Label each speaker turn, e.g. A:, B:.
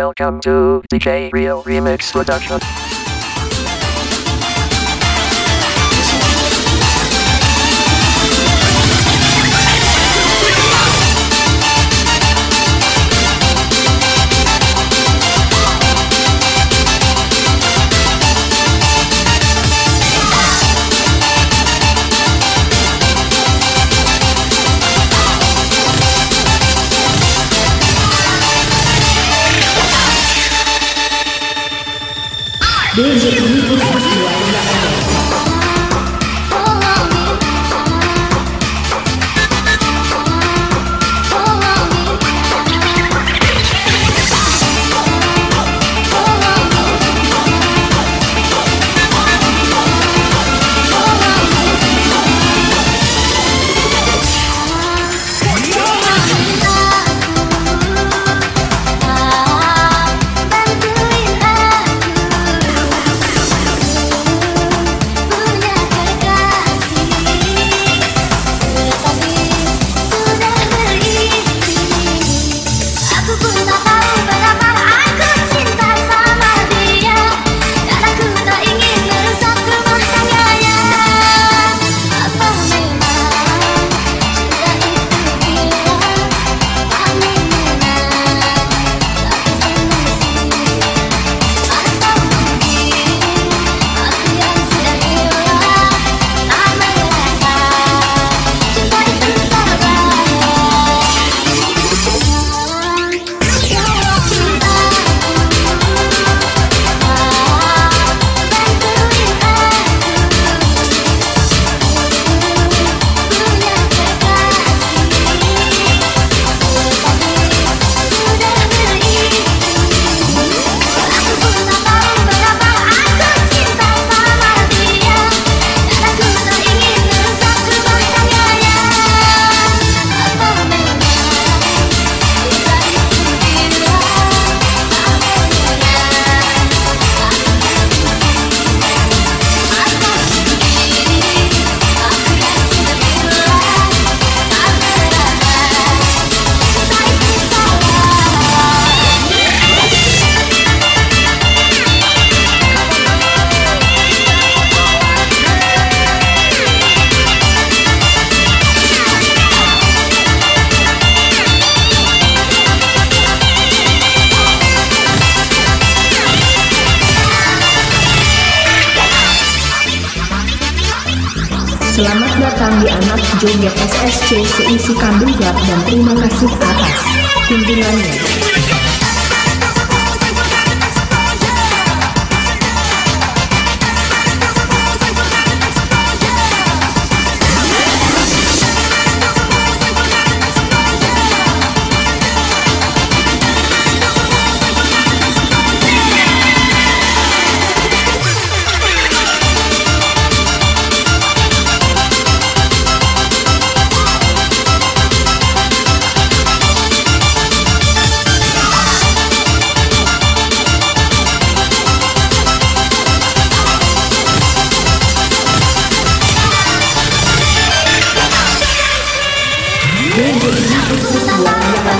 A: Welcome to DJ Real Remix Production.
B: Desde que me
C: Selamat datang di anak joget SSC seisi kambing gelap dan terima kasih atas pimpinan Yeah.